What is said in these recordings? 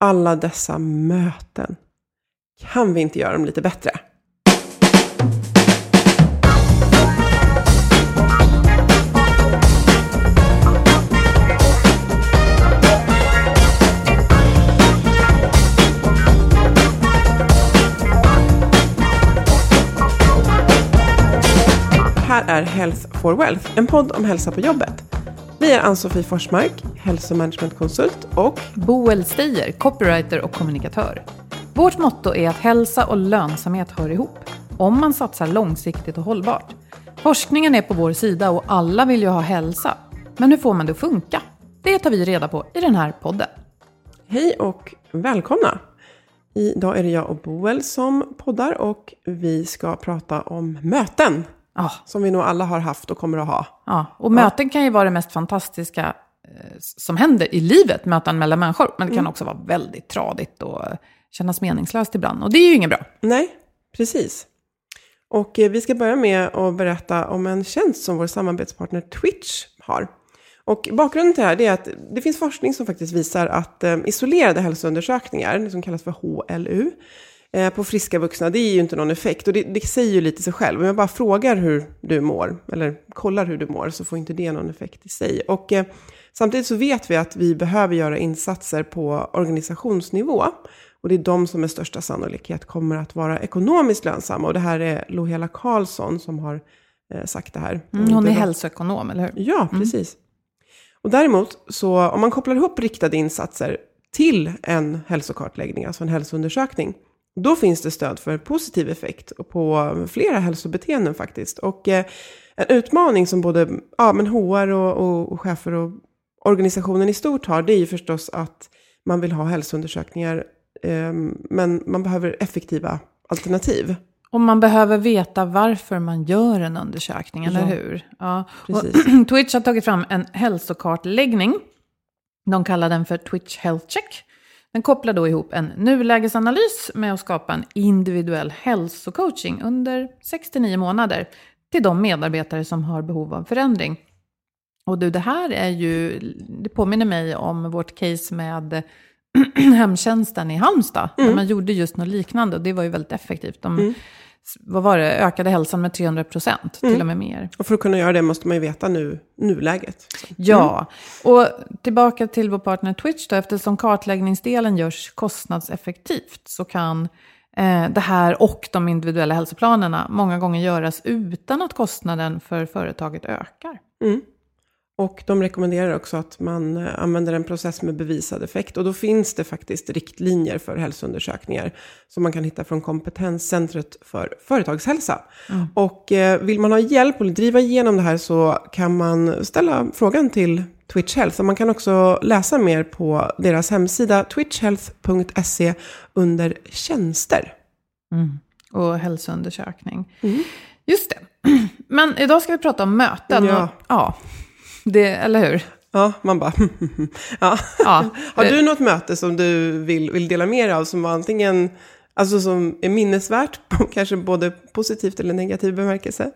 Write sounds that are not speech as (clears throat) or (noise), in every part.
Alla dessa möten. Kan vi inte göra dem lite bättre? här är Health for Wealth, en podd om hälsa på jobbet. Vi är Ann-Sofie Forsmark, hälsomanagementkonsult och Boel Steyer, copywriter och kommunikatör. Vårt motto är att hälsa och lönsamhet hör ihop, om man satsar långsiktigt och hållbart. Forskningen är på vår sida och alla vill ju ha hälsa. Men hur får man det att funka? Det tar vi reda på i den här podden. Hej och välkomna! Idag är det jag och Boel som poddar och vi ska prata om möten. Ja, Som vi nog alla har haft och kommer att ha. ja. och möten kan ju vara det mest fantastiska eh, som händer i livet, möten mellan människor. Men det kan också vara väldigt tradigt och eh, kännas meningslöst ibland. Och det är ju inget bra. Nej, precis. Och eh, vi ska börja med att berätta om en tjänst som vår samarbetspartner Twitch har. Och bakgrunden till det här är att det finns forskning som faktiskt visar att isolerade hälsoundersökningar, det som kallas för HLU, eh, på friska vuxna, det ger ju inte någon effekt. Och det, det säger ju lite sig själv. Om jag bara frågar hur du mår, eller kollar hur du mår, så får inte det någon effekt i sig. Och eh, samtidigt så vet vi att vi behöver göra insatser på organisationsnivå. Och det är de som med största sannolikhet kommer att vara ekonomiskt lönsamma. Och det här är Lohela Karlsson som har eh, sagt det här. Mm, hon är Det var- hälsoekonom, eller hur? Ja, precis. Och däremot, så om man kopplar ihop riktade insatser till en hälsokartläggning, alltså en hälsoundersökning, då finns det stöd för positiv effekt på flera hälsobeteenden faktiskt. Och eh, en utmaning som både ja, men HR och, och, och chefer och organisationen i stort har, det är ju förstås att man vill ha hälsoundersökningar, eh, men man behöver effektiva alternativ. Och man behöver veta varför man gör en undersökning, eller Ja. hur? Ja. (clears throat) Twitch har tagit fram en hälsokartläggning. De kallar den för Twitch Health Check. Den kopplar då ihop en nulägesanalys med att skapa en individuell hälsocoaching under 69 månader till de medarbetare som har behov av förändring. Och du, det här är ju, det påminner mig om vårt case med (clears throat) hemtjänsten i Halmstad. Där man gjorde just något liknande och det var ju väldigt effektivt. De, Vad var det, ökade hälsan med 300 procent, till och med mer. Och för att kunna göra det måste man ju veta nu, nuläget. Så. Ja, och tillbaka till vår partner Twitch då, eftersom kartläggningsdelen görs kostnadseffektivt så kan eh, det här och de individuella hälsoplanerna många gånger göras utan att kostnaden för företaget ökar. Och de rekommenderar också att man eh, använder en process med bevisad effekt. Och då finns det faktiskt riktlinjer för hälsoundersökningar som man kan hitta från Kompetenscentret för företagshälsa. Och eh, vill man ha hjälp och driva igenom det här så kan man ställa frågan till Twitch Health. Och man kan också läsa mer på deras hemsida twitchhealth.se under tjänster. Och hälsoundersökning. Just det. (clears throat) Men idag ska vi prata om möten. Ja. Och, ja det, eller hur? Ja, man bara... (laughs) ja. Ja. (laughs) Har du något möte som du vill, vill dela med dig av som var antingen alltså som är minnesvärt, (laughs) kanske både positivt eller negativ bemärkelse?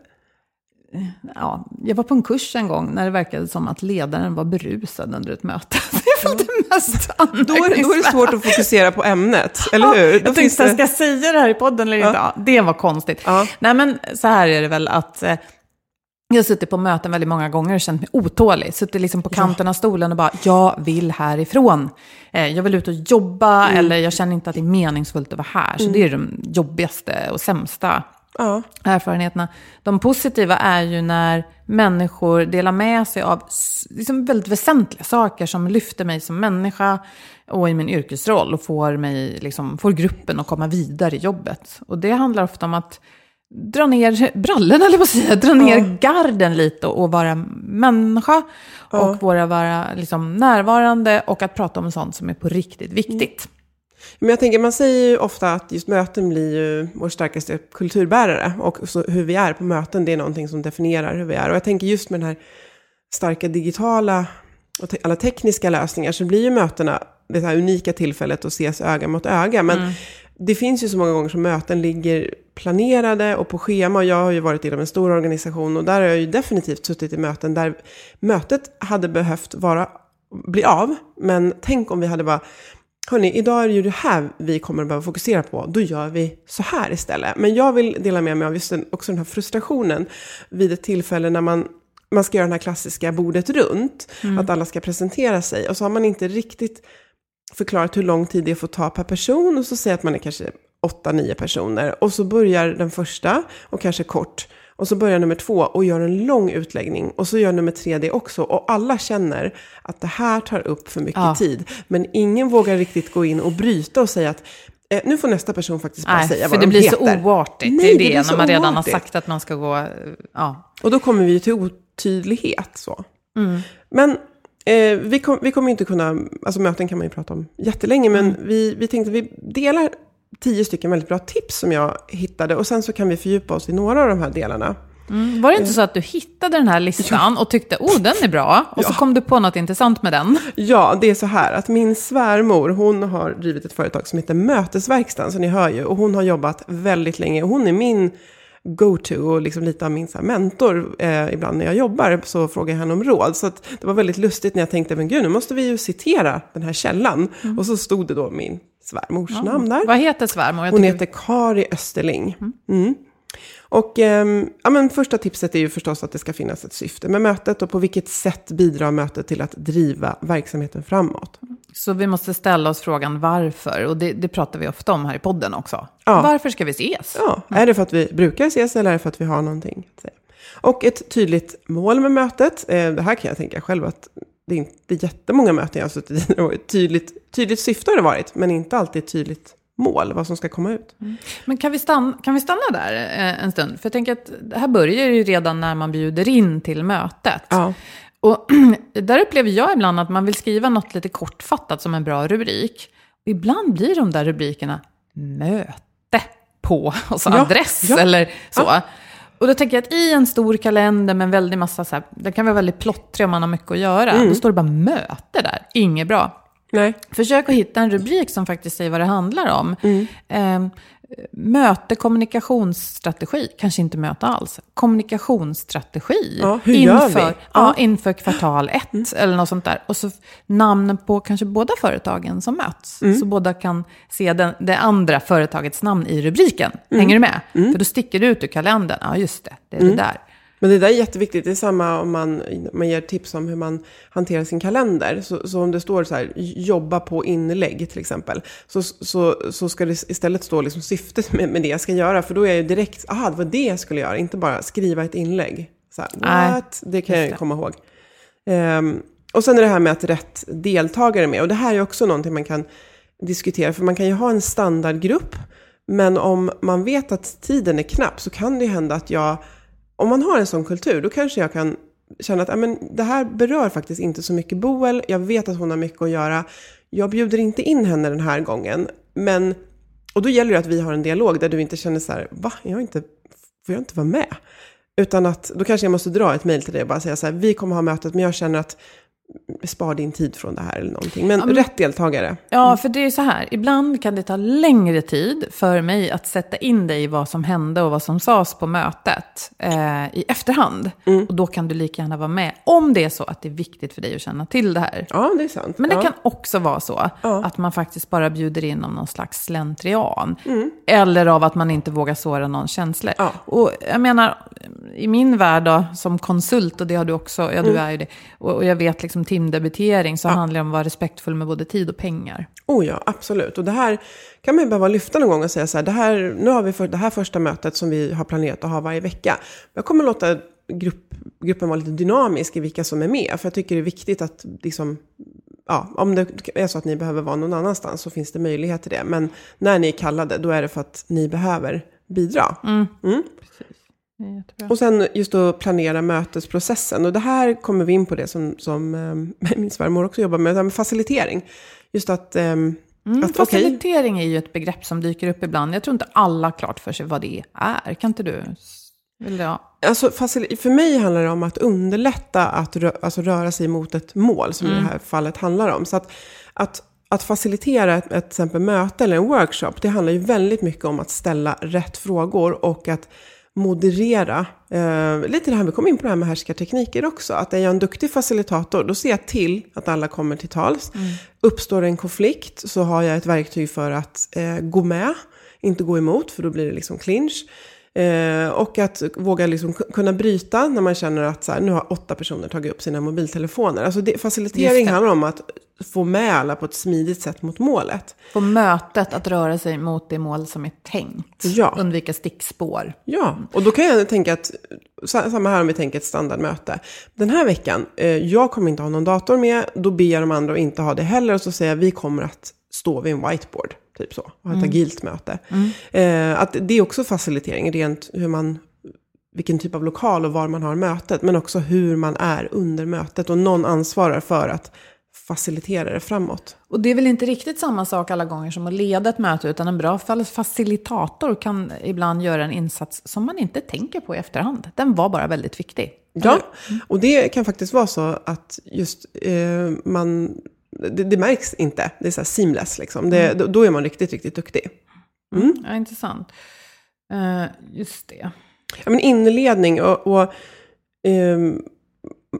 Ja, jag var på en kurs en gång när det verkade som att ledaren var berusad under ett möte. Det var det mest Då är, då är det svårt att fokusera på ämnet, eller hur? Ja, jag finns tänkte, det- ska jag säga det här i podden eller inte? Ja. det var konstigt. Ja. Nej, men så här är det väl att eh, jag har suttit på möten väldigt många gånger och känt mig otålig. Suttit liksom på kanten av stolen och bara, jag vill härifrån. Eh, jag vill ut och jobba Mm. eller jag känner inte att det är meningsfullt att vara här. Så det är de jobbigaste och sämsta Ja. erfarenheterna. De positiva är ju när människor delar med sig av liksom väldigt väsentliga saker som lyfter mig som människa och i min yrkesroll och får, mig, liksom, får gruppen att komma vidare i jobbet. Och det handlar ofta om att dra ner brallorna, eller vad säga, dra ner garden lite och, vara människa och vara, vara liksom, närvarande och att prata om sånt som är på riktigt viktigt. Men jag tänker, man säger ju ofta att just möten blir ju vår starkaste kulturbärare. Och hur vi är på möten, det är någonting som definierar hur vi är. Och jag tänker just med den här starka digitala och te- alla tekniska lösningar så blir ju mötena det här unika tillfället att ses öga mot öga. Men det finns ju så många gånger som möten ligger planerade och på schema. Jag har ju varit inom en stor organisation och där har jag ju definitivt suttit i möten där mötet hade behövt vara, bli av. Men tänk om vi hade bara Hörni, idag är det ju det här vi kommer att behöva fokusera på. Då gör vi så här istället. Men jag vill dela med mig av just den, också den här frustrationen vid ett tillfälle när man, man ska göra den här klassiska bordet runt. Att alla ska presentera sig. Och så har man inte riktigt förklarat hur lång tid det får ta per person. Och så säger att man är kanske åtta, nio personer. Och så börjar den första, och kanske kort. Och så börjar nummer två och gör en lång utläggning. Och så gör nummer tre det också. Och alla känner att det här tar upp för mycket Ja. tid. Men ingen vågar riktigt gå in och bryta och säga att eh, nu får nästa person faktiskt bara Nej, säga för vad det de blir heter. så oartigt. Nej, det är det det, blir när man redan oartigt. har sagt att man ska gå... eh, Ja. Och då kommer vi ju till otydlighet. Så. Mm. Men eh, vi, kom, vi kommer inte kunna, alltså möten kan man ju prata om jättelänge, men Mm. vi, vi tänkte vi delar tio stycken väldigt bra tips som jag hittade och sen så kan vi fördjupa oss i några av de här delarna. Mm. Var det inte så att du hittade den här listan och tyckte oh den är bra och så kom du på något intressant med den? Ja, det är så här att min svärmor, hon har drivit ett företag som heter Mötesverkstan, så ni hör ju, och hon har jobbat väldigt länge. Och hon är min go-to och liksom lite av min så mentor. Eh, ibland när jag jobbar så frågar jag henne om råd. Så det var väldigt lustigt när jag tänkte, men gud, nu måste vi ju citera den här källan. Och så stod det då min svärmors namn där. Vad heter svärmor? Hon tycker- heter Kari Österling. Mm. Och ehm, ja, men första tipset är ju förstås att det ska finnas ett syfte med mötet och på vilket sätt bidrar mötet till att driva verksamheten framåt. Så vi måste ställa oss frågan varför, och det, det pratar vi ofta om här i podden också. Ja. Varför ska vi ses? Ja, är det för att vi brukar ses eller är det för att vi har någonting att säga? Och ett tydligt mål med mötet. Eh, det här kan jag tänka själv att det är inte jättemånga möten jag har suttit i. och ett Tydligt, tydligt syfte har det varit, men inte alltid tydligt mål, vad som ska komma ut. Men kan vi, stanna, kan vi stanna där eh, en stund? För jag tänker att det här börjar ju redan när man bjuder in till mötet. Ja. Och (clears throat) där upplever jag ibland att man vill skriva något lite kortfattat som en bra rubrik. Och ibland blir de där rubrikerna möte på, (laughs) alltså Ja, adress ja, eller så. Och då tänker jag att i en stor kalender med en väldig massa, så här, den kan vara väldigt plottrig om man har mycket att göra. Mm. Då står det bara möte där, inget bra. Nej. Försök att hitta en rubrik som faktiskt säger vad det handlar om. Mm. Eh, möte, kommunikationsstrategi, kanske inte möte alls. Kommunikationsstrategi. Ja, hur gör inför, vi? Mm. Ja, inför kvartal ett eller något sånt där. Och så namnen på kanske båda företagen som möts. Mm. Så båda kan se den, det andra företagets namn i rubriken. Mm. Hänger du med? För då sticker det ut ur kalendern. Ja, just det, det är Mm. det där. Men det där är jätteviktigt. Det är samma om man, man ger tips om hur man hanterar sin kalender. Så, så om det står så här, jobba på inlägg till exempel. Så, så, så ska det istället stå liksom syftet med, med det jag ska göra. För då är jag ju direkt, aha, det var det jag skulle göra. Inte bara skriva ett inlägg. Så här, what? Det kan jag ju komma ihåg. Ehm, och sen är det här med att rätt deltagare är med. Och det här är också någonting man kan diskutera. För man kan ju ha en standardgrupp. Men om man vet att tiden är knapp så kan det ju hända att jag om man har en sån kultur, då kanske jag kan känna att men, det här berör faktiskt inte så mycket Boel. Jag vet att hon har mycket att göra. Jag bjuder inte in henne den här gången. Men, och då gäller det att vi har en dialog där du inte känner så här, va, jag har inte, får jag inte vara med? Utan att då kanske jag måste dra ett mejl till dig och bara säga så här, vi kommer ha mötet, men jag känner att spar din tid från det här eller någonting. Men rätt deltagare. Ja, för det är så här. Ibland kan det ta längre tid för mig att sätta in dig i vad som hände och vad som sades på mötet eh, i efterhand. Och då kan du lika gärna vara med. Om det är så att det är viktigt för dig att känna till det här. Ja, det är sant. Men det ja. kan också vara så att man faktiskt bara bjuder in om någon slags slentrian. Eller av att man inte vågar såra någon känslor. Ja. Och jag menar, i min värld då, som konsult, och det har du också, ja Mm. du är ju det, och, och jag vet liksom timdebitering, så handlar det om att vara respektfull med både tid och pengar. Oh ja, absolut. Och det här kan man ju behöva lyfta någon gång och säga så här, det här, nu har vi för, det här första mötet som vi har planerat att ha varje vecka. Jag kommer låta grupp, gruppen vara lite dynamisk i vilka som är med, för jag tycker det är viktigt att liksom, ja, om det är så att ni behöver vara någon annanstans så finns det möjlighet till det. Men när ni är kallade, då är det för att ni behöver bidra. Mm. Är jättebra. Och sen just att planera mötesprocessen. Och det här kommer vi in på det som, som eh, (laughs) min svärmor också jobbar med, med facilitering. Just att, ehm, Mm, att facilitering är ju ett begrepp som dyker upp ibland. Jag tror inte alla har klart för sig vad det är. Kan inte du? Vill jag? Alltså, för mig handlar det om att underlätta att rö- alltså, röra sig mot ett mål, som i det här fallet handlar om. Så att, att, att facilitera ett, ett exempel möte eller en workshop, det handlar ju väldigt mycket om att ställa rätt frågor och att moderera. Eh, lite det här, vi kom in på det här med härskartekniker också. Att är jag en duktig facilitator, då ser jag till att alla kommer till tals. Uppstår en konflikt så har jag ett verktyg för att eh, gå med, inte gå emot, för då blir det liksom clinch. Eh, och att våga liksom kunna bryta när man känner att så här, nu har åtta personer tagit upp sina mobiltelefoner. Alltså det, facilitering det. handlar om att få med alla på ett smidigt sätt mot målet. På mötet att röra sig mot det mål som är tänkt. Ja. Undvika stickspår. Ja, och då kan jag tänka att, sa- samma här om vi tänker ett standardmöte. Den här veckan, eh, jag kommer inte ha någon dator med, då ber jag de andra att inte ha det heller och så säger jag vi kommer att stå vid en whiteboard, typ så, och ha ett agilt möte. Eh, att det är också facilitering, rent hur man, vilken typ av lokal och var man har mötet, men också hur man är under mötet och någon ansvarar för att facilitera det framåt. Och det är väl inte riktigt samma sak alla gånger som att leda ett möte, utan en bra fa- facilitator kan ibland göra en insats som man inte tänker på i efterhand. Den var bara väldigt viktig. Ja, och det kan faktiskt vara så att just eh, man, det, det märks inte. Det är så här seamless liksom. Det, då, då är man riktigt, riktigt duktig. Ja, intressant. Eh, just det. Ja, men inledning och, och ehm,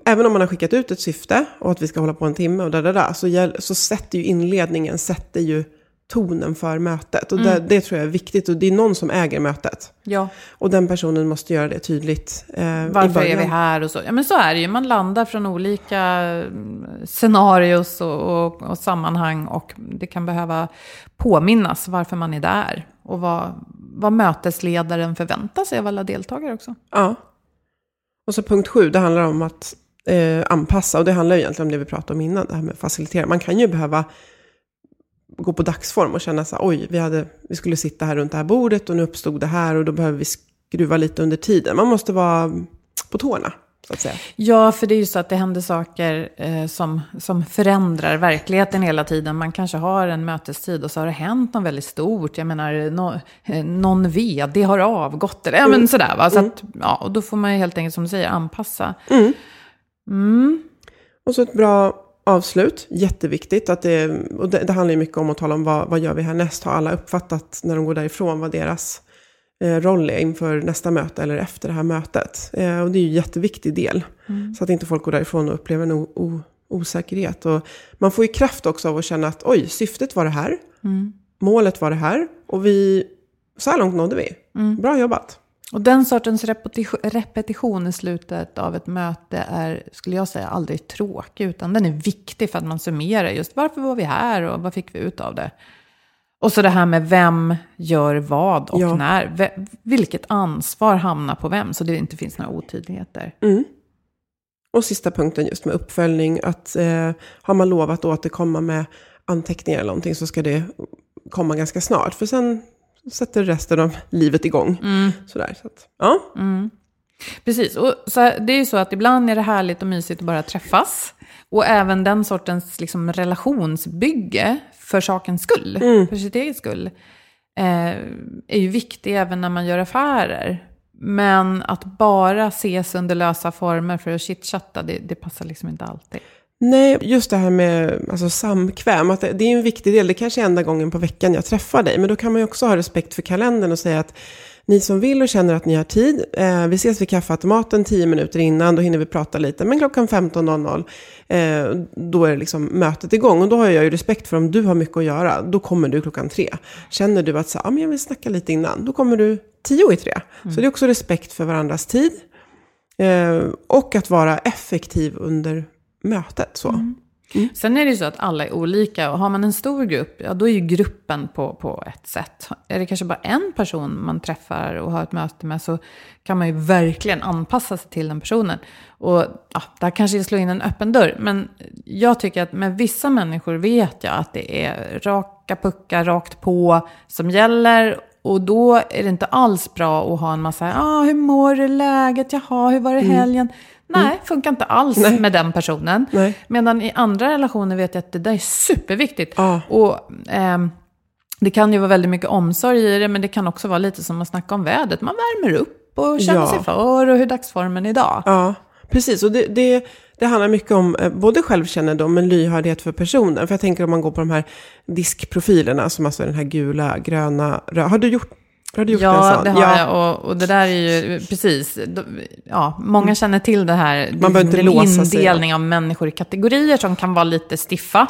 även om man har skickat ut ett syfte och att vi ska hålla på en timme och där, där, där så, så sätter ju inledningen sätter ju tonen för mötet. Och det, det tror jag är viktigt och det är någon som äger mötet. Ja, Och den personen måste göra det tydligt eh, varför är vi här och så. Ja, men så är det ju. Man landar från olika mm, scenarios och, och, och sammanhang och det kan behöva påminnas varför man är där. Och vad, vad mötesledaren förväntar sig av alla deltagare också. Ja. Och så punkt sju, det handlar om att eh, anpassa. Och det handlar ju egentligen om det vi pratade om innan, det här med facilitera. Man kan ju behöva gå på dagsform och känna så här, oj, vi, hade, vi skulle sitta här runt det här bordet och nu uppstod det här och då behöver vi skruva lite under tiden. Man måste vara på tårna. Ja, för det är ju så att det händer saker eh, som, som förändrar verkligheten hela tiden. Man kanske har en mötestid och så har det hänt något väldigt stort. Jag menar, no, eh, någon vd har avgått. Eller, ja, men sådär, va? Så att, ja, och då får man ju helt enkelt, som du säger, anpassa. Mm. Och så ett bra avslut, jätteviktigt. Att det, och det, det handlar ju mycket om att tala om vad, vad gör vi härnäst. Har alla uppfattat när de går därifrån vad deras eh, roll är inför nästa möte eller efter det här mötet. Eh, och det är ju en jätteviktig del. Så att inte folk går därifrån och upplever en o, o, osäkerhet. Och man får ju kraft också av att känna att oj, syftet var det här. Målet var det här. Och vi, så här långt nådde vi. Bra jobbat. Och den sortens repetition, i slutet av ett möte är, skulle jag säga, aldrig tråkig. Utan den är viktig för att man summerar just varför var vi här och vad fick vi ut av det. Och så det här med vem gör vad och Ja. när. Vilket ansvar hamnar på vem, så det inte finns några otydligheter. Och sista punkten just med uppföljning. Att eh, har man lovat att återkomma med anteckningar eller någonting så ska det komma ganska snart. För sen sätter resten av livet igång. Sådär, så att, ja. Precis, och så här, det är ju så att ibland är det härligt och mysigt att bara träffas. Och även den sortens liksom, relationsbygge för sakens skull, för sitt eget skull, eh, är ju viktig även när man gör affärer. Men att bara ses under lösa former för att chitchatta, det, det passar liksom inte alltid. Nej, just det här med alltså, samkväm, att det, det är en viktig del. Det kanske är enda gången på veckan jag träffar dig, men då kan man ju också ha respekt för kalendern och säga att ni som vill och känner att ni har tid, eh, vi ses vid kaffeautomaten 10 minuter innan, då hinner vi prata lite. Men klockan 15.00, eh, då är liksom mötet igång. Och då har jag ju respekt för om du har mycket att göra, då kommer du klockan tre. Känner du att så, ah, men jag vill snacka lite innan, då kommer du tio i tre. Mm. Så det är också respekt för varandras tid. Eh, och att vara effektiv under mötet. Så. Mm. Mm. Sen är det ju så att alla är olika och har man en stor grupp, ja då är ju gruppen på, på ett sätt. Är det kanske bara en person man träffar och har ett möte med så kan man ju verkligen anpassa sig till den personen. Och ja, där kanske jag slår in en öppen dörr, men jag tycker att med vissa människor vet jag att det är raka puckar rakt på som gäller och då är det inte alls bra att ha en massa, ah, hur mår du, läget, jaha, hur var det mm. helgen? Mm. Nej, mm. funkar inte alls Nej. med den personen. Nej. Medan i andra relationer vet jag att det där är superviktigt. Ah. Och, eh, det kan ju vara väldigt mycket omsorg i det, men det kan också vara lite som att snacka om vädret. Man värmer upp och känner ja. sig för och hur dagsformen idag. Ja, precis. Och det, det, det handlar mycket om eh, både självkännedom men lyhördhet för personen. För jag tänker om man går på de här diskprofilerna, som alltså är den här gula, gröna, röda. Har du gjort har du gjort ja, en sån? det har ja. jag. Och, och det där är ju precis, ja, många mm. känner till det här. Man behöver inte låsa sig. indelning av människor i kategorier som kan vara lite stiffa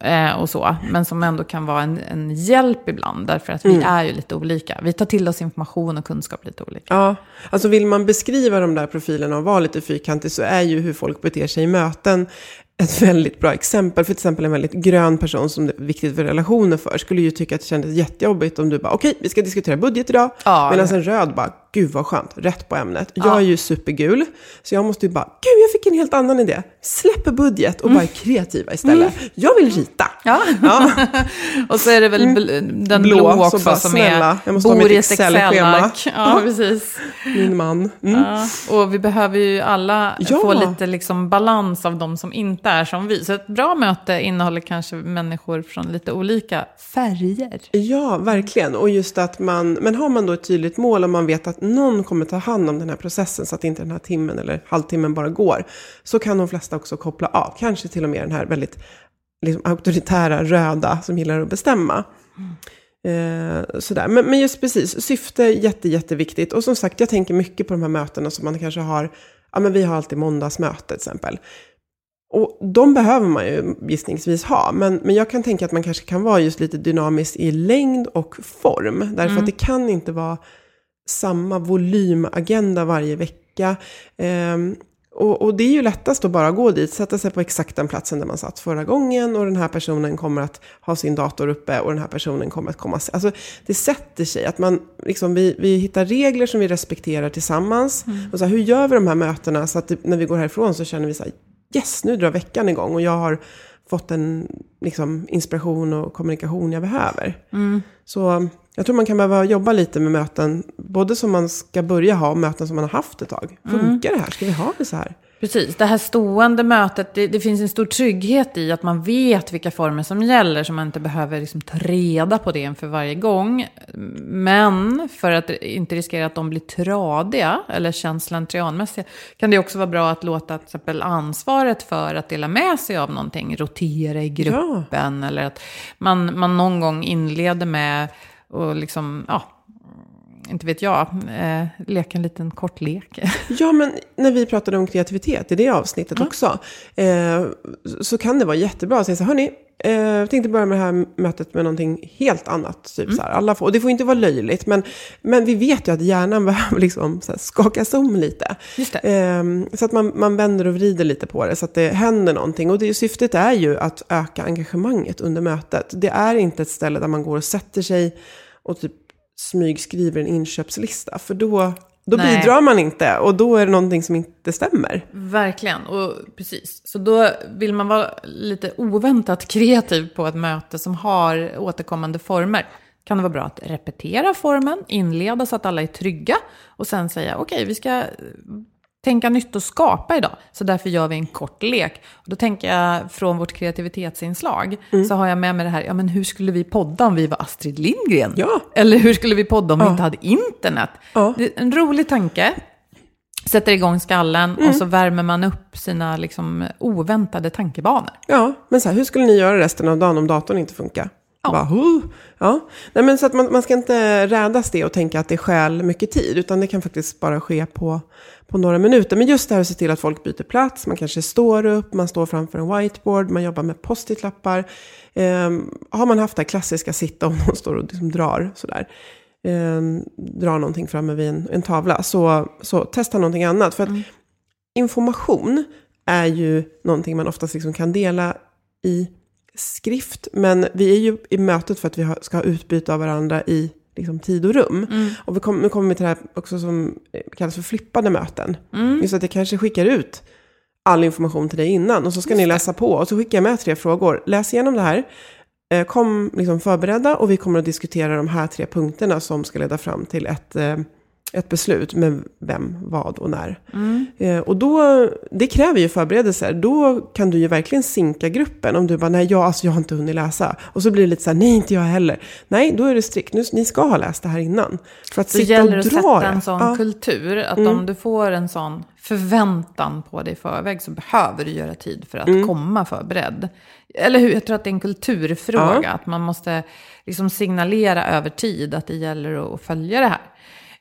eh, och så. Men som ändå kan vara en, en hjälp ibland. Därför att vi mm. är ju lite olika. Vi tar till oss information och kunskap lite olika. Ja, alltså vill man beskriva de där profilerna och vara lite fyrkantig så är ju hur folk beter sig i möten ett väldigt bra exempel. För till exempel en väldigt grön person som det är viktigt för relationer för skulle ju tycka att det kändes jättejobbigt om du bara okej, okay, vi ska diskutera budget idag. Ja, Medan en röd bara, gud vad skönt, rätt på ämnet. Ja. Jag är ju supergul, så jag måste ju bara, gud jag fick en helt annan idé. Släpper budget och mm. bara är kreativa istället. Mm. Jag vill rita. Ja. ja. (laughs) och så är det väl mm. den blå, blå också bara, som snälla, är, jag måste bor ha mitt Excel-schema. Ja, precis. Min man. Mm. Ja. Och vi behöver ju alla få lite liksom balans av de som inte är som vi. Så ett bra möte innehåller kanske människor från lite olika färger. Ja, verkligen. Och just att man, men har man då ett tydligt mål och man vet att någon kommer ta hand om den här processen så att inte den här timmen eller halvtimmen bara går. Så kan de flesta också koppla av. Kanske till och med den här väldigt liksom, auktoritära röda som gillar att bestämma. Mm. Eh, sådär. Men, men just precis, syfte jätte, jätteviktigt. Och som sagt, jag tänker mycket på de här mötena som man kanske har. Ja, men vi har alltid måndagsmöte till exempel. Och de behöver man ju gissningsvis ha. Men, men jag kan tänka att man kanske kan vara just lite dynamisk i längd och form. Därför mm. att det kan inte vara samma volymagenda varje vecka. Um, och, och, det är ju lättast att bara gå dit, sätta sig på exakt den platsen där man satt förra gången och den här personen kommer att ha sin dator uppe och den här personen kommer att komma. Alltså det sätter sig, att man liksom, vi, vi hittar regler som vi respekterar tillsammans. Mm. Och så här, hur gör vi de här mötena så att det, när vi går härifrån så känner vi så här, yes, nu drar veckan igång och jag har fått den liksom, inspiration och kommunikation jag behöver. Mm. Så jag tror man kan behöva jobba lite med möten, både som man ska börja ha och möten som man har haft ett tag. Funkar mm. det här? Ska vi ha det så här? Precis, det här stående mötet, det, det, finns en stor trygghet i att man vet vilka former som gäller, så man inte behöver liksom ta reda på det inför varje gång. Men för att inte riskera att de blir tradiga eller känns slentrianmässiga, kan det också vara bra att låta till exempel ansvaret för att dela med sig av någonting rotera i gruppen, ja. eller att man, man någon gång inleder med och liksom, ja, inte vet jag, eh, leka en liten kort lek. (laughs) Ja, men när vi pratade om kreativitet i det avsnittet mm. också, eh, så kan det vara jättebra att säga så hörni, eh, jag tänkte börja med det här mötet med någonting helt annat. Typ mm. så här, alla får, och det får inte vara löjligt, men, men vi vet ju att hjärnan (laughs) behöver liksom så här, skakas om lite. Eh, så att man, man vänder och vrider lite på det, så att det händer någonting. Och det, syftet är ju att öka engagemanget under mötet. Det är inte ett ställe där man går och sätter sig och typ smygskriver en inköpslista. För då, då bidrar man inte och då är det någonting som inte stämmer. Verkligen, och precis. Så då vill man vara lite oväntat kreativ på ett möte som har återkommande former. Kan det vara bra att repetera formen, inleda så att alla är trygga och sen säga okej, okay, vi ska tänka nytt och skapa idag. Så därför gör vi en kort lek. Och då tänker jag från vårt kreativitetsinslag mm. så har jag med mig det här, ja men hur skulle vi podda om vi var Astrid Lindgren? Ja. Eller hur skulle vi podda om ja. vi inte hade internet? Ja. Det är en rolig tanke. sätter igång skallen Mm. och så värmer man upp sina liksom, oväntade tankebanor. Ja, men så här, hur skulle ni göra resten av dagen om datorn inte funkar? Ja. Bara, huh. ja. Nej, men så att man, man ska inte rädas det och tänka att det stjäl mycket tid, utan det kan faktiskt bara ske på, på några minuter. Men just det här att se till att folk byter plats, man kanske står upp, man står framför en whiteboard, man jobbar med post-it-lappar. Ehm, har man haft det klassiska sitta om någon står och liksom drar sådär, ehm, drar någonting framme vid en, en tavla, så, så testa någonting annat. För att information är ju någonting man oftast liksom kan dela i skrift. Men vi är ju i mötet för att vi ska ha utbyte av varandra i liksom, tid och rum. Och vi kom, nu kommer vi till det här också som eh, kallas för flippade möten. Just att jag kanske skickar ut all information till dig innan och så ska ni läsa på. Och så skickar jag med tre frågor. Läs igenom det här. Eh, Kom liksom förberedda och vi kommer att diskutera de här tre punkterna som ska leda fram till ett, eh, ett beslut med vem, vad och när. Eh, och då, det kräver ju förberedelser. Då kan du ju verkligen sinka gruppen. Om du bara, nej, jag, alltså, jag har inte hunnit läsa. Och så blir det lite så här, nej, inte jag heller. Nej, då är det strikt. Nu, ni ska ha läst det här innan. För att Det sitta gäller och att sätta en sån Ja. kultur, att Mm. om du får en sån förväntan på dig i förväg så behöver du göra tid för att Mm. komma förberedd. Eller hur? Jag tror att det är en kulturfråga, Ja. att man måste liksom signalera över tid att det gäller att följa det här.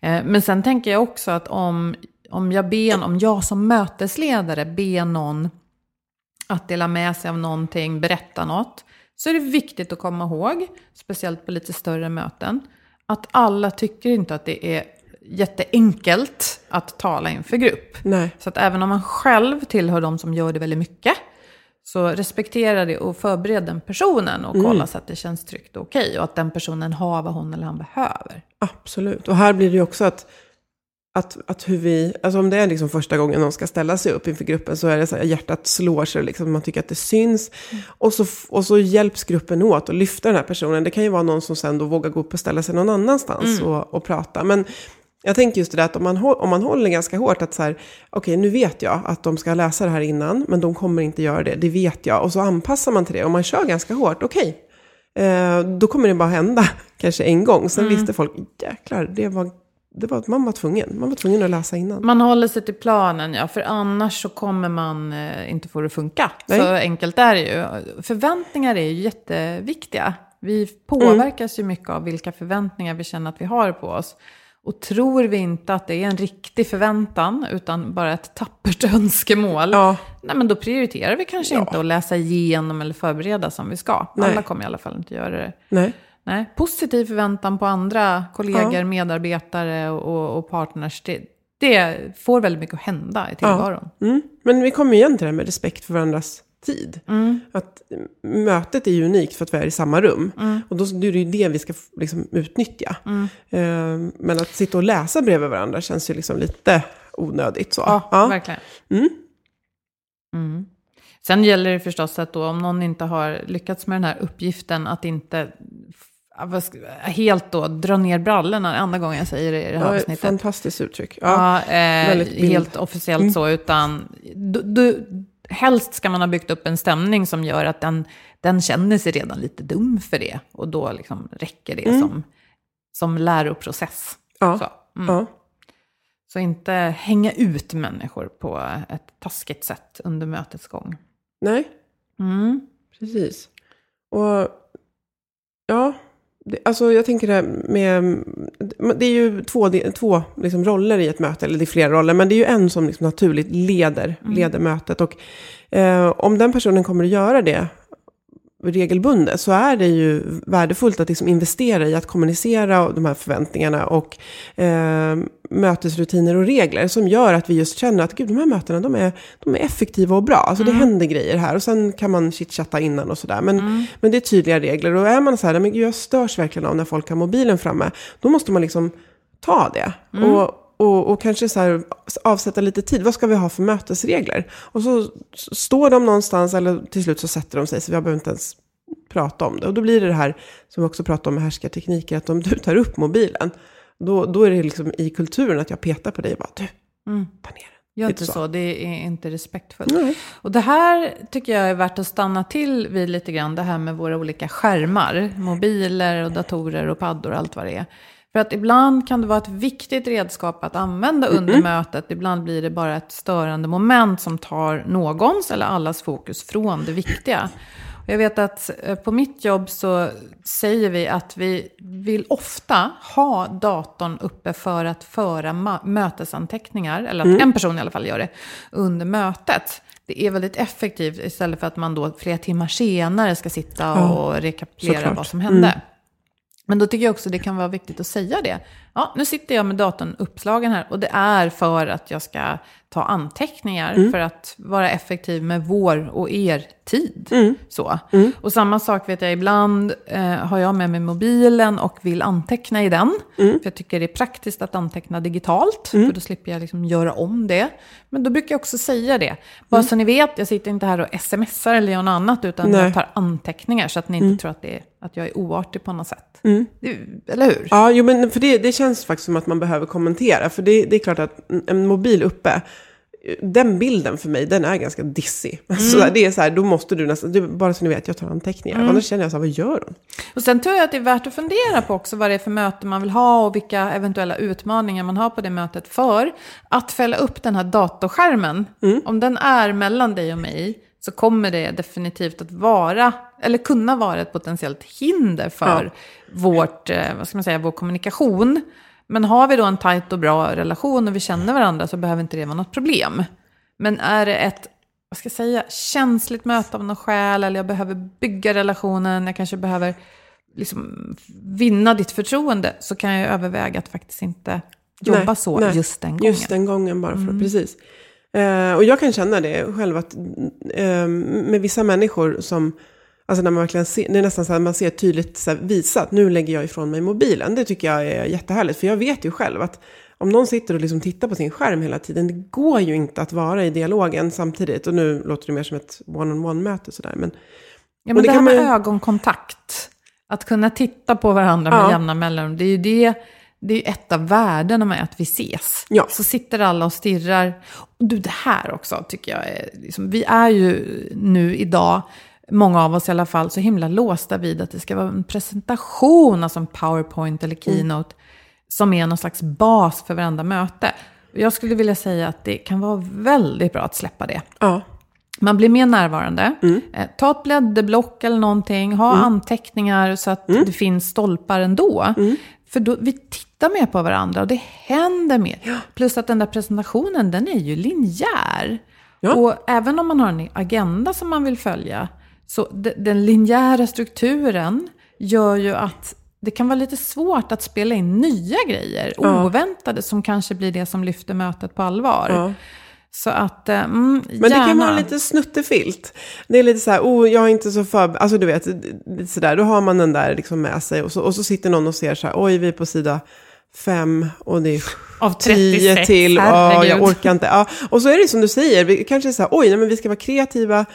Eh, Men sen tänker jag också att om, om jag ber, om jag som mötesledare ber någon att dela med sig av någonting, berätta något, så är det viktigt att komma ihåg, speciellt på lite större möten, att alla tycker inte att det är jätteenkelt att tala inför grupp. Nej. Så att även om man själv tillhör de som gör det väldigt mycket, så respektera det och förbered den personen och kolla så att det känns tryggt och okej. Och att den personen har vad hon eller han behöver. Absolut. Och här blir det ju också att, att, att hur vi, alltså om det är liksom första gången någon ska ställa sig upp inför gruppen så är det så här, hjärtat slår sig, liksom, man tycker att det syns. Och, så, och så hjälps gruppen åt att lyfta den här personen. Det kan ju vara någon som sen då vågar gå upp och ställa sig någon annanstans och, och prata. Men jag tänker just det där att om man, om man håller ganska hårt att så här, okej nu vet jag att de ska läsa det här innan, men de kommer inte göra det, det vet jag. Och så anpassar man till det och man kör ganska hårt, okej. Eh, då kommer det bara hända (laughs) kanske en gång. Sen visste folk, jäklar, det var, det var, man var tvungen. Man var tvungen att läsa innan. Man håller sig till planen, ja. För annars så kommer man eh, inte få det att funka. Nej. Så enkelt är det ju. Förväntningar är ju jätteviktiga. Vi påverkas ju mycket av vilka förväntningar vi känner att vi har på oss. Och tror vi inte att det är en riktig förväntan, utan bara ett tappert (laughs) önskemål, Ja. nej, men då prioriterar vi kanske inte att läsa igenom eller förbereda som vi ska. Nej. Alla kommer i alla fall inte göra det. Nej. Nej, positiv förväntan på andra kollegor, medarbetare och, och partners, det, det får väldigt mycket att hända i tillvaron. Mm. Men vi kommer igen till det här med respekt för varandras tid. Att mötet är ju unikt för att vi är i samma rum. Och då är det ju det vi ska liksom utnyttja. Eh, men att sitta och läsa bredvid varandra känns ju liksom lite onödigt. Så. Ja, verkligen. Mm. Sen gäller det förstås att då, om någon inte har lyckats med den här uppgiften, att inte ja, helt då dra ner brallorna, andra gången jag säger det i det här Ja, avsnittet. fantastiskt uttryck. Ja. Ja, eh, helt officiellt så, utan du, du, helst ska man ha byggt upp en stämning som gör att den, den känner sig redan lite dum för det. Och då liksom räcker det som, som läroprocess. Ja. Så, mm. Ja. så inte hänga ut människor på ett taskigt sätt under mötets gång. Nej, Mm. precis. Och alltså jag tänker det med, det är ju två, två liksom roller i ett möte, eller det är flera roller, men det är ju en som liksom naturligt leder, leder mötet. Och eh, om den personen kommer att göra det regelbundet så är det ju värdefullt att liksom investera i att kommunicera de här förväntningarna och eh, mötesrutiner och regler som gör att vi just känner att gud, de här mötena de är, de är effektiva och bra. Alltså det händer grejer här och sen kan man chitchatta innan och sådär. Men, men det är tydliga regler och är man så här, men gud, jag störs verkligen av när folk har mobilen framme, då måste man liksom ta det. Och, och, och kanske så här, avsätta lite tid. Vad ska vi ha för mötesregler? Och så står de någonstans, eller till slut så sätter de sig, så vi behöver inte ens prata om det. Och då blir det det här, som vi också pratar om med härskartekniker, att om du (laughs) tar upp mobilen, då, då är det liksom i kulturen att jag petar på dig och bara, du, ta ner den. Gör inte så. så, det är inte respektfullt. Nej. Och det här tycker jag är värt att stanna till vid lite grann, det här med våra olika skärmar. Mobiler och datorer och paddor och allt vad det är. För att ibland kan det vara ett viktigt redskap att använda under mötet. Ibland blir det bara ett störande moment som tar någons eller allas fokus från det viktiga. Jag vet att eh, på mitt jobb så säger vi att vi vill ofta ha datorn uppe för att föra mötesanteckningar, eller att en person i alla fall gör det, under mötet. Det är väldigt effektivt istället för att man då flera timmar senare ska sitta och rekapitulera såklart. vad som hände. Men då tycker jag också det kan vara viktigt att säga det. Ja, nu sitter jag med datorn uppslagen här och det är för att jag ska ta anteckningar för att vara effektiv med vår och er tid. Så. Och samma sak vet jag, ibland eh, har jag med mig mobilen och vill anteckna i den. För jag tycker det är praktiskt att anteckna digitalt, för då slipper jag liksom göra om det. Men då brukar jag också säga det. Bara så ni vet, jag sitter inte här och smsar eller gör något annat, utan Nej. jag tar anteckningar så att ni inte tror att, det är, att jag är oartig på något sätt. Det, eller hur? Ja, jo, men för det, det känns faktiskt som att man behöver kommentera. För det, det är klart att en mobil uppe, den bilden för mig, den är ganska dissig. (laughs) Alltså, det är så här, då måste du nästan, du, bara så ni vet, jag tar anteckningar. Annars känner jag så här, vad gör hon? Och sen tror jag att det är värt att fundera på också vad det är för möte man vill ha och vilka eventuella utmaningar man har på det mötet. För att fälla upp den här datorskärmen, om den är mellan dig och mig, så kommer det definitivt att vara, eller kunna vara ett potentiellt hinder för vårt, eh, vad ska man säga, vår kommunikation. Men har vi då en tajt och bra relation och vi känner varandra så behöver inte det vara något problem. Men är det ett vad ska jag säga, känsligt möte av någon skäl, eller jag behöver bygga relationen, jag kanske behöver liksom vinna ditt förtroende, så kan jag överväga att faktiskt inte jobba Nej, så nej. just den gången. Mm. Just den gången bara för precis. Eh, och jag kan känna det själv att eh, med vissa människor som, alltså när man verkligen ser, det är nästan så att man ser tydligt så här, visat, nu lägger jag ifrån mig mobilen. Det tycker jag är jättehärligt, för jag vet ju själv att om någon sitter och liksom tittar på sin skärm hela tiden, det går ju inte att vara i dialogen samtidigt. Och nu låter det mer som ett one-on-one-möte sådär. Men, Ja, men det det, här med man ögonkontakt, att kunna titta på varandra med Ja. jämna mellanrum, det är ju det, det är ju ett av värdena med att vi ses. Ja. Så sitter alla och stirrar. Och du, det här också tycker jag är, liksom, vi är ju nu idag, många av oss i alla fall, så himla låsta vid att det ska vara en presentation, alltså en powerpoint eller keynote, som är någon slags bas för varandra möte. Jag skulle vilja säga att det kan vara väldigt bra att släppa det. ja, Man blir mer närvarande. Mm. Eh, ta ett blädderblock eller någonting. Ha anteckningar så att Mm. det finns stolpar ändå. För då, vi tittar mer på varandra och det händer mer. Plus att den där presentationen, den är ju linjär. Ja. Och även om man har en agenda som man vill följa, så de, den linjära strukturen gör ju att det kan vara lite svårt att spela in nya grejer, Ja. oväntade, som kanske blir det som lyfter mötet på allvar. ja. Så att, eh, mm, Men det kan gärna. vara lite snuttefilt. Det är lite så här, oh, jag är inte så för... Alltså du vet, lite så där, då har man den där liksom med sig. Och så, och så sitter någon och ser så här, oj, vi är på sida fem och det är Av tio 36, till. Ja, herregud. jag orkar inte. Ja. Och så är det som du säger, vi kanske är så här, oj, nej, men vi ska vara kreativa.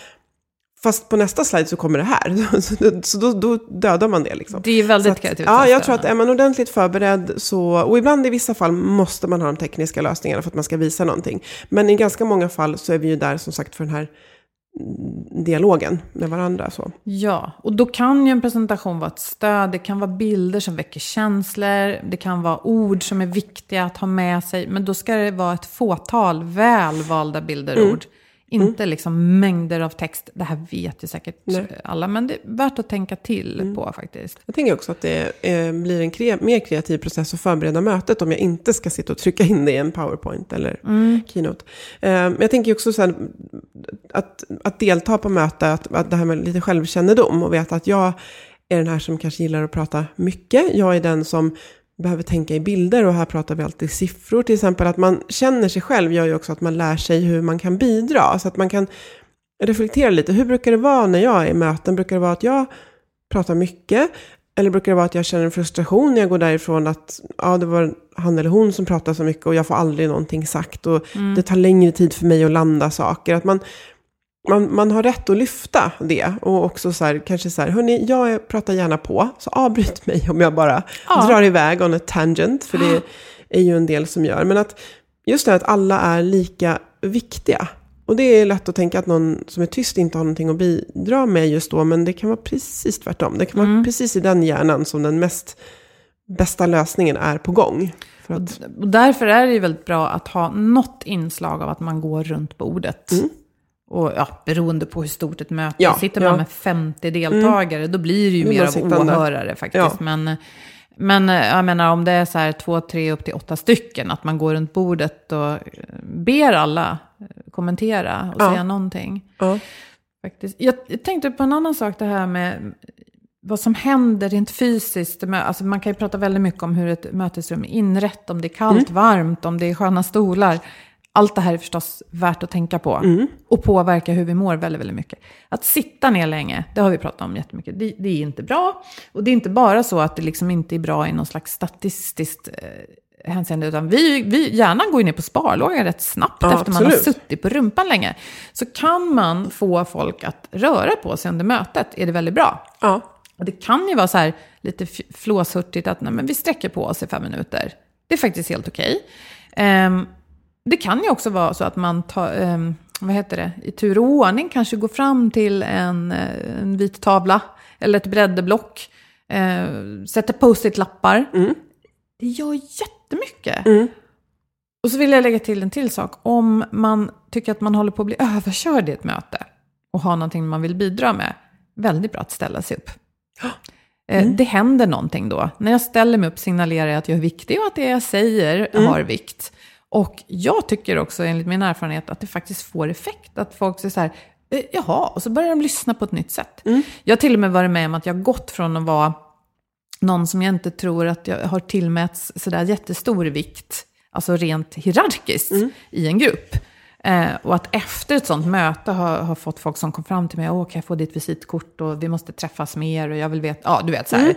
Fast på nästa slide så kommer det här. (laughs) Så, då- då, dödar man det liksom. Det är väldigt att, kreativt. Ja, jag tror att är man ordentligt förberedd så, och ibland i vissa fall måste man ha de tekniska lösningarna för att man ska visa någonting. Men i ganska många fall så är vi ju där som sagt för den här dialogen med varandra. Så. Ja, och då kan ju en presentation vara ett stöd. Det kan vara bilder som väcker känslor. Det kan vara ord som är viktiga att ha med sig. Men då ska det vara ett fåtal välvalda bilder och Mm. ord. Inte liksom mängder av text. Det här vet ju säkert Nej. Mm. alla, men det är värt att tänka till på faktiskt. Jag tänker också att det eh, blir en kre- mer kreativ process att förbereda mötet om jag inte ska sitta och trycka in det i en powerpoint eller keynote. Eh, men jag tänker också så här, att, att delta på möte, att, att det här med lite självkännedom och veta att jag är den här som kanske gillar att prata mycket. Jag är den som behöver tänka i bilder och här pratar vi alltid siffror till exempel. Att man känner sig själv gör ju också att man lär sig hur man kan bidra. Så att man kan reflektera lite. Hur brukar det vara när jag är i möten? Brukar det vara att jag pratar mycket? Eller brukar det vara att jag känner en frustration när jag går därifrån att ja, det var han eller hon som pratar så mycket och jag får aldrig någonting sagt och det tar längre tid för mig att landa saker. Att man, man, man har rätt att lyfta det och också så här, kanske så här, hörni, jag pratar gärna på, så avbryt (laughs) mig om jag bara Ja. drar iväg on a tangent, för det (gasps) är ju en del som gör. Men att just det här att alla är lika viktiga. Och det är lätt att tänka att någon som är tyst inte har någonting att bidra med just då, men det kan vara precis tvärtom. Det kan vara precis i den hjärnan som den mest bästa lösningen är på gång. Att, och därför är det ju väldigt bra att ha något inslag av att man går runt bordet. Och ja, beroende på hur stort ett möte Ja. Sitter ja. man med 50 deltagare, då blir det ju mer av åhörare faktiskt. Ja. Men, men eh, jag menar om det är så här två, tre, upp till åtta stycken, att man går runt bordet och eh, ber alla eh, kommentera och Ja. säga någonting. ja. Faktiskt. Jag, jag tänkte på en annan sak, det här med vad som händer rent fysiskt. Alltså man kan ju prata väldigt mycket om hur ett mötesrum är inrett, om det är kallt, varmt, om det är sköna stolar. Allt det här är förstås värt att tänka på och påverka hur vi mår väldigt, väldigt mycket. Att sitta ner länge, det har vi pratat om jättemycket, det, det är inte bra. Och det är inte bara så att det liksom inte är bra i någon slags statistiskt eh, hänseende, utan vi, vi hjärnan går ju ner på sparlåga rätt snabbt Ja, efter man har absolut. suttit på rumpan länge. Så kan man få folk att röra på sig under mötet är det väldigt bra. ja. Och det kan ju vara så här lite flåshurtigt att nej, men vi sträcker på oss i fem minuter. Det är faktiskt helt okej. Ehm, det kan ju också vara så att man tar, ehm, vad heter det, i tur och ordning kanske går fram till en, eh, en vit tavla eller ett brädeblock. Eh, sätter post-it-lappar. Det gör jättemycket. Och så vill jag lägga till en till sak. Om man tycker att man håller på att bli överkörd i ett möte och har någonting man vill bidra med, väldigt bra att ställa sig upp. Eh, Det händer någonting då. När jag ställer mig upp signalerar jag att jag är viktig och att det jag säger har vikt. Och jag tycker också, enligt min erfarenhet, att det faktiskt får effekt. Att folk säger så här, "Eh, jaha, och så börjar de lyssna på ett nytt sätt. Jag har till och med varit med om att jag har gått från att vara någon som jag inte tror att jag har tillmäts sådär jättestor vikt, alltså rent hierarkiskt, i en grupp. Eh, och att efter ett sånt möte har, har fått folk som kom fram till mig, åh kan jag få ditt visitkort och vi måste träffas mer och jag vill veta, ja du vet så här.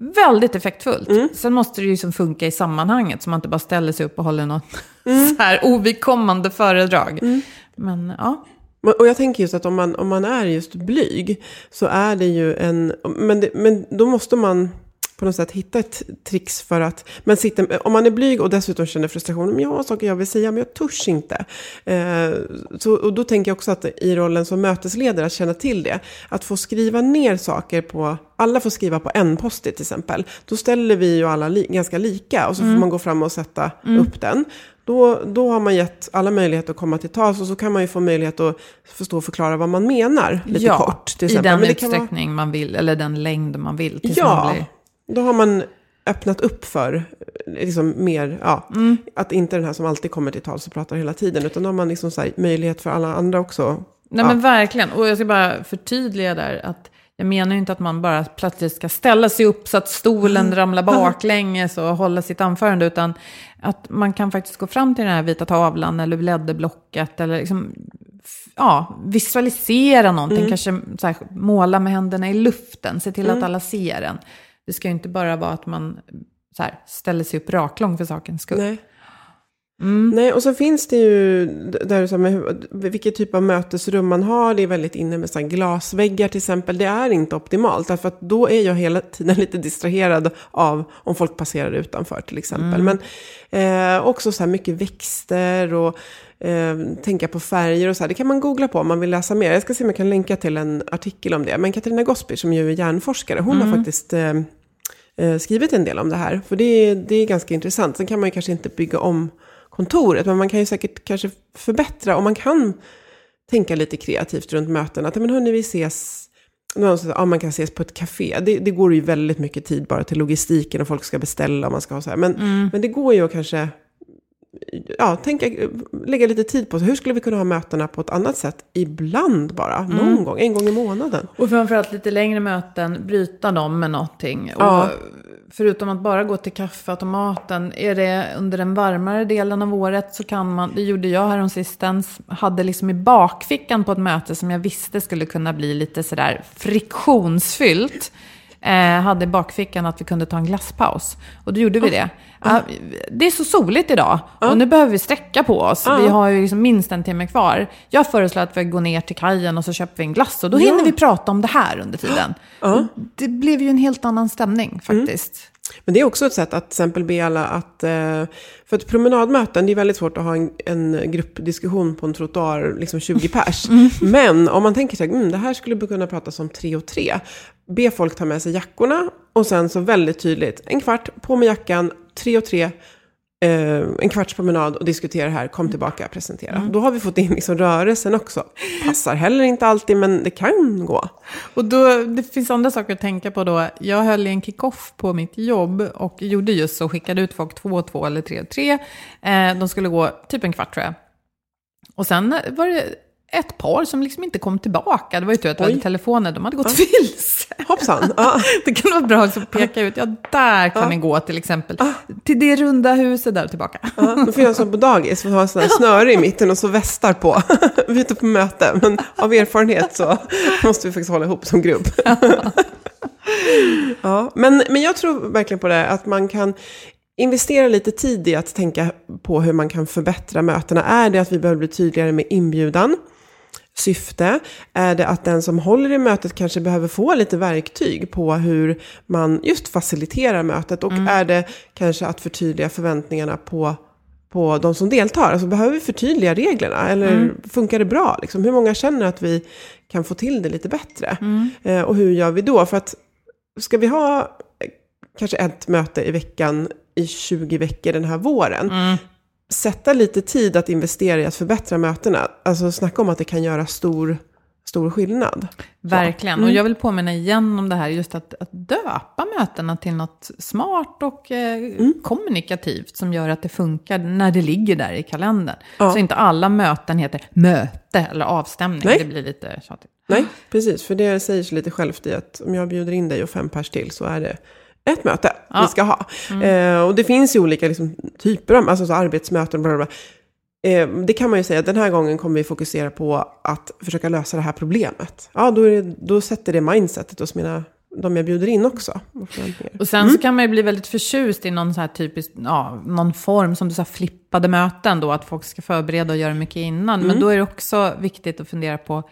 Väldigt effektfullt. Sen måste det ju liksom funka i sammanhanget, så man inte bara ställer sig upp och håller något (laughs) så här ovidkommande föredrag. Men ja, Och jag tänker just att om man, om man är just blyg så är det ju en... Men, det, men då måste man på något sätt hitta ett trix för att... Men sitter, om man är blyg och dessutom känner frustration, men jag har saker jag vill säga men jag törs inte. Eh, så, och då tänker jag också att i rollen som mötesledare att känna till det. Att få skriva ner saker på... Alla får skriva på en post-it till exempel. Då ställer vi ju alla li, ganska lika och så får man gå fram och sätta upp den. Då, då har man gett alla möjlighet att komma till tals och så kan man ju få möjlighet att förstå och förklara vad man menar lite ja kort. Till i exempel. den Men kan vara- utsträckning man vill, eller den längd man vill. Tills Ja, man blir... då har man öppnat upp för liksom mer, ja, Mm. att inte den här som alltid kommer till tals och pratar hela tiden, utan då har man liksom så möjlighet för alla andra också. Nej ja. men verkligen. Och jag ska bara förtydliga där att jag menar ju inte att man bara plötsligt ska ställa sig upp så att stolen ramlar baklänges och hålla sitt anförande, utan att man kan faktiskt gå fram till den här vita tavlan eller blädderblocket eller liksom, ja, visualisera någonting, kanske så här, måla med händerna i luften, se till att alla ser en. Det ska ju inte bara vara att man så här, ställer sig upp raklång för sakens skull. Nej. Mm. Nej, och så finns det ju, där du sa med vilket typ av mötesrum man har, det är väldigt inne med så glasväggar till exempel, det är inte optimalt, därför att då är jag hela tiden (laughs) lite distraherad av om folk passerar utanför till exempel. Men eh, också så här mycket växter och eh, tänka på färger och så här, det kan man googla på om man vill läsa mer. Jag ska se om jag kan länka till en artikel om det. Men Katarina Gospel som ju är hjärnforskare, hon har faktiskt eh, eh, skrivit en del om det här. För det, är- det är ganska intressant. Sen kan man ju kanske inte bygga om kontoret, men man kan ju säkert kanske förbättra. Och man kan tänka lite kreativt runt möten. Att men hörni, vi ses. Ja, man kan ses på ett café. Det, det går ju väldigt mycket tid bara till logistiken och folk ska beställa och man ska ha så här. Men, men det går ju att kanske ja, tänka, lägga lite tid på sig. Hur skulle vi kunna ha mötena på ett annat sätt? Ibland bara, någon gång, en gång i månaden. Och framförallt lite längre möten, bryta dem med någonting. Ja. Och förutom att bara gå till kaffeautomaten, är det under den varmare delen av året så kan man, det gjorde jag häromsistens, hade liksom i bakfickan på ett möte som jag visste skulle kunna bli lite sådär friktionsfyllt. Eh, hade i bakfickan att vi kunde ta en glasspaus. Och då gjorde vi det. Ja, det är så soligt idag och nu behöver vi sträcka på oss. Vi har ju liksom minst en timme kvar. Jag föreslår att vi går ner till kajen och så köper vi en glass och då hinner vi prata om det här under tiden. Det blev ju en helt annan stämning faktiskt. Men det är också ett sätt att till exempel be alla att... eh, För ett promenadmöten, det är väldigt svårt att ha en, en gruppdiskussion på en trottoar, liksom 20 pers. Men om man tänker sig, mm, det här skulle vi kunna prata om tre och tre. Be folk ta med sig jackorna Och sen så väldigt tydligt, en kvart, på med jackan, tre och tre, eh, en kvarts promenad och diskutera här, kom tillbaka, presentera. Då har vi fått in liksom rörelsen också. Passar heller inte alltid, men det kan gå. Och då, det finns andra saker att tänka på då. Jag höll i en kick-off på mitt jobb och gjorde just så, skickade ut folk två och två eller tre och tre. Eh, de skulle gå typ en kvart tror jag. Och sen var det ett par som liksom inte kom tillbaka. Det var ju tur att vi hade telefoner, de hade gått vilse. Hoppsan! (laughs) Ja. Det kan vara bra att peka ut, ja där kan ni gå till exempel. Till det runda huset där och tillbaka. Ja, då får jag som på dagis, ha en sån här snöre i mitten och så västar på. (laughs) Vi är ute på möte, men av erfarenhet så måste vi faktiskt hålla ihop som grupp. (laughs) Ja, men, men jag tror verkligen på det, att man kan investera lite tid i att tänka på hur man kan förbättra mötena. Är det att vi behöver bli tydligare med inbjudan? Syfte? Är det att den som håller i mötet kanske behöver få lite verktyg på hur man just faciliterar mötet? Och är det kanske att förtydliga förväntningarna på, på de som deltar? Alltså behöver vi förtydliga reglerna? Eller funkar det bra? Liksom, hur många känner att vi kan få till det lite bättre? Eh, och hur gör vi då? För att ska vi ha eh, kanske ett möte i veckan i 20 veckor den här våren. Sätta lite tid att investera i att förbättra mötena. Alltså snacka om att det kan göra stor, stor skillnad. Verkligen, och jag vill påminna igen om det här just att, att döpa mötena till något smart och eh, kommunikativt som gör att det funkar när det ligger där i kalendern. Ja. Så inte alla möten heter möte eller avstämning, Nej. det blir lite tjatigt. Nej, precis. För det säger sig lite självt i att om jag bjuder in dig och fem pers till så är det ett möte vi ska ha. Eh, och det finns ju olika liksom, typer av alltså, så arbetsmöten. Bla bla bla. Eh, det kan man ju säga, den här gången kommer vi fokusera på att försöka lösa det här problemet. Ja, då, det, då sätter det mindsetet hos mina, de jag bjuder in också. Och sen så kan man ju bli väldigt förtjust i någon så här typisk, ja, någon form som du sa, flippade möten då, att folk ska förbereda och göra mycket innan. Men då är det också viktigt att fundera på,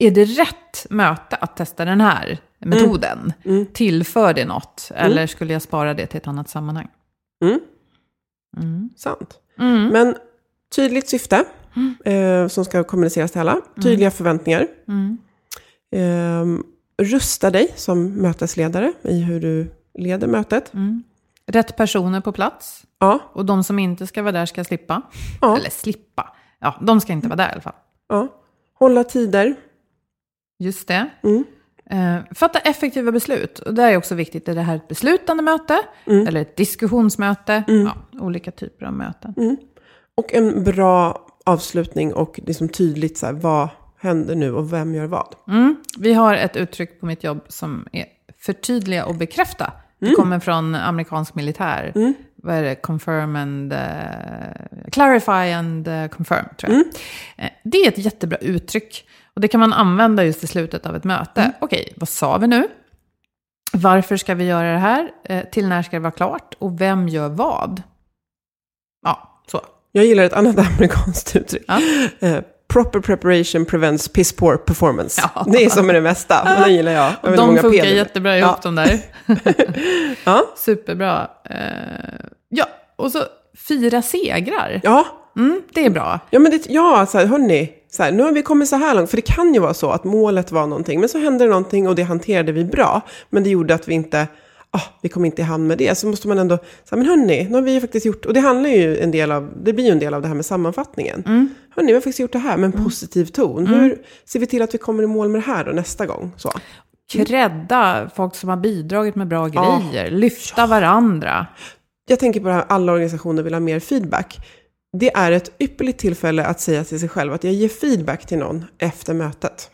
är det rätt möte att testa den här metoden? Tillför det något? Eller skulle jag spara det till ett annat sammanhang? Sant. Men tydligt syfte eh, som ska kommuniceras till alla. Tydliga förväntningar. Eh, rusta dig som mötesledare i hur du leder mötet. Rätt personer på plats. Ja, Och de som inte ska vara där ska slippa. Ja. Eller slippa. Ja, de ska inte vara där i alla fall. ja. Hålla tider. Just det. Mm. Eh, fatta effektiva beslut. Och det är också viktigt. Är det här ett beslutande möte? Mm. Eller ett diskussionsmöte? Ja, olika typer av möten. Mm. Och en bra avslutning och liksom tydligt så här, vad händer nu och vem gör vad. Mm. Vi har ett uttryck på mitt jobb som är förtydliga och bekräfta. Det Mm. kommer från amerikansk militär. Vad är det? Confirm and... eh, clarify and uh, confirm, tror jag. Mm. Det är ett jättebra uttryck. Och det kan man använda just i slutet av ett möte. Mm. Okej, vad sa vi nu? Varför ska vi göra det här? Eh, till när ska det vara klart? Och vem gör vad? Ja, så. Jag gillar ett annat (laughs) amerikanskt uttryck. Ja. Eh, proper preparation prevents piss poor performance. Ja. Det är som är det mesta, men den gillar jag. jag. De många funkar jättebra ihop Ja. de där. (laughs) Ja. Superbra. Eh, ja, och så fira segrar. Ja, Mm, det är bra. ja, men det, ja så här, hörni, så här, nu har vi kommit så här långt. För det kan ju vara så att målet var någonting, men så hände det någonting och det hanterade vi bra. Men det gjorde att vi inte, ah, vi kom inte i hamn med det. Så måste man ändå, så här, men hörni, nu har vi ju faktiskt gjort, och det handlar ju en del av, det blir ju en del av det här med sammanfattningen. Hörni, vi har faktiskt gjort det här med en positiv ton. Hur ser vi till att vi kommer i mål med det här då nästa gång? Så. Credda folk som har bidragit med bra Ja. grejer. Lyfta varandra. Jag tänker på det här, alla organisationer vill ha mer feedback. Det är ett ypperligt tillfälle att säga till sig själv att jag ger feedback till någon efter mötet.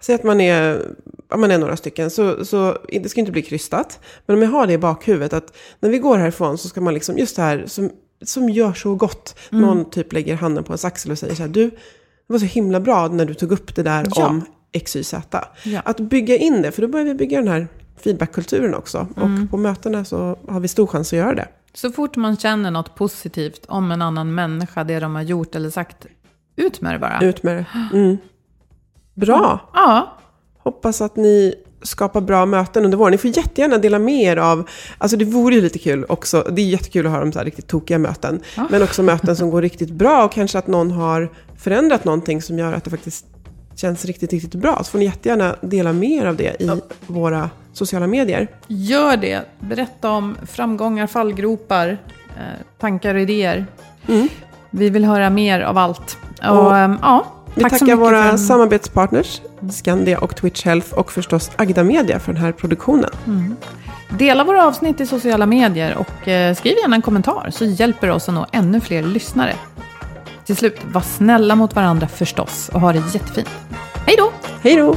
Säg att man är, om man är några stycken, så, så det ska inte bli krystat. Men om jag har det i bakhuvudet, att när vi går härifrån så ska man liksom, just det här som, som gör så gott. Någon typ lägger handen på ens axel och säger så här, du, det var så himla bra när du tog upp det där Ja. om XYZ. Ja. Att bygga in det, för då börjar vi bygga den här feedbackkulturen också. Och på mötena så har vi stor chans att göra det. Så fort man känner något positivt om en annan människa, det de har gjort eller sagt, ut med det bara. Ut med det. Mm. Bra! Ja, Hoppas att ni skapar bra möten under våren. Ni får jättegärna dela med er av, alltså det vore ju lite kul också, det är jättekul att ha de så här riktigt tokiga möten, men också möten som går riktigt bra och kanske att någon har förändrat någonting som gör att det faktiskt känns riktigt, riktigt bra. Så får ni jättegärna dela mer av det i våra sociala medier. Gör det. Berätta om framgångar, fallgropar, eh, tankar och idéer. Vi vill höra mer av allt. Och, Och ehm, ja, Vi tack tackar våra för samarbetspartners, Skandia och Twitch Health och förstås Agda Media för den här produktionen. Dela våra avsnitt i sociala medier och eh, skriv gärna en kommentar så hjälper det oss att nå ännu fler lyssnare. Till slut, var snälla mot varandra förstås och ha det jättefint. Hej då! Hej då!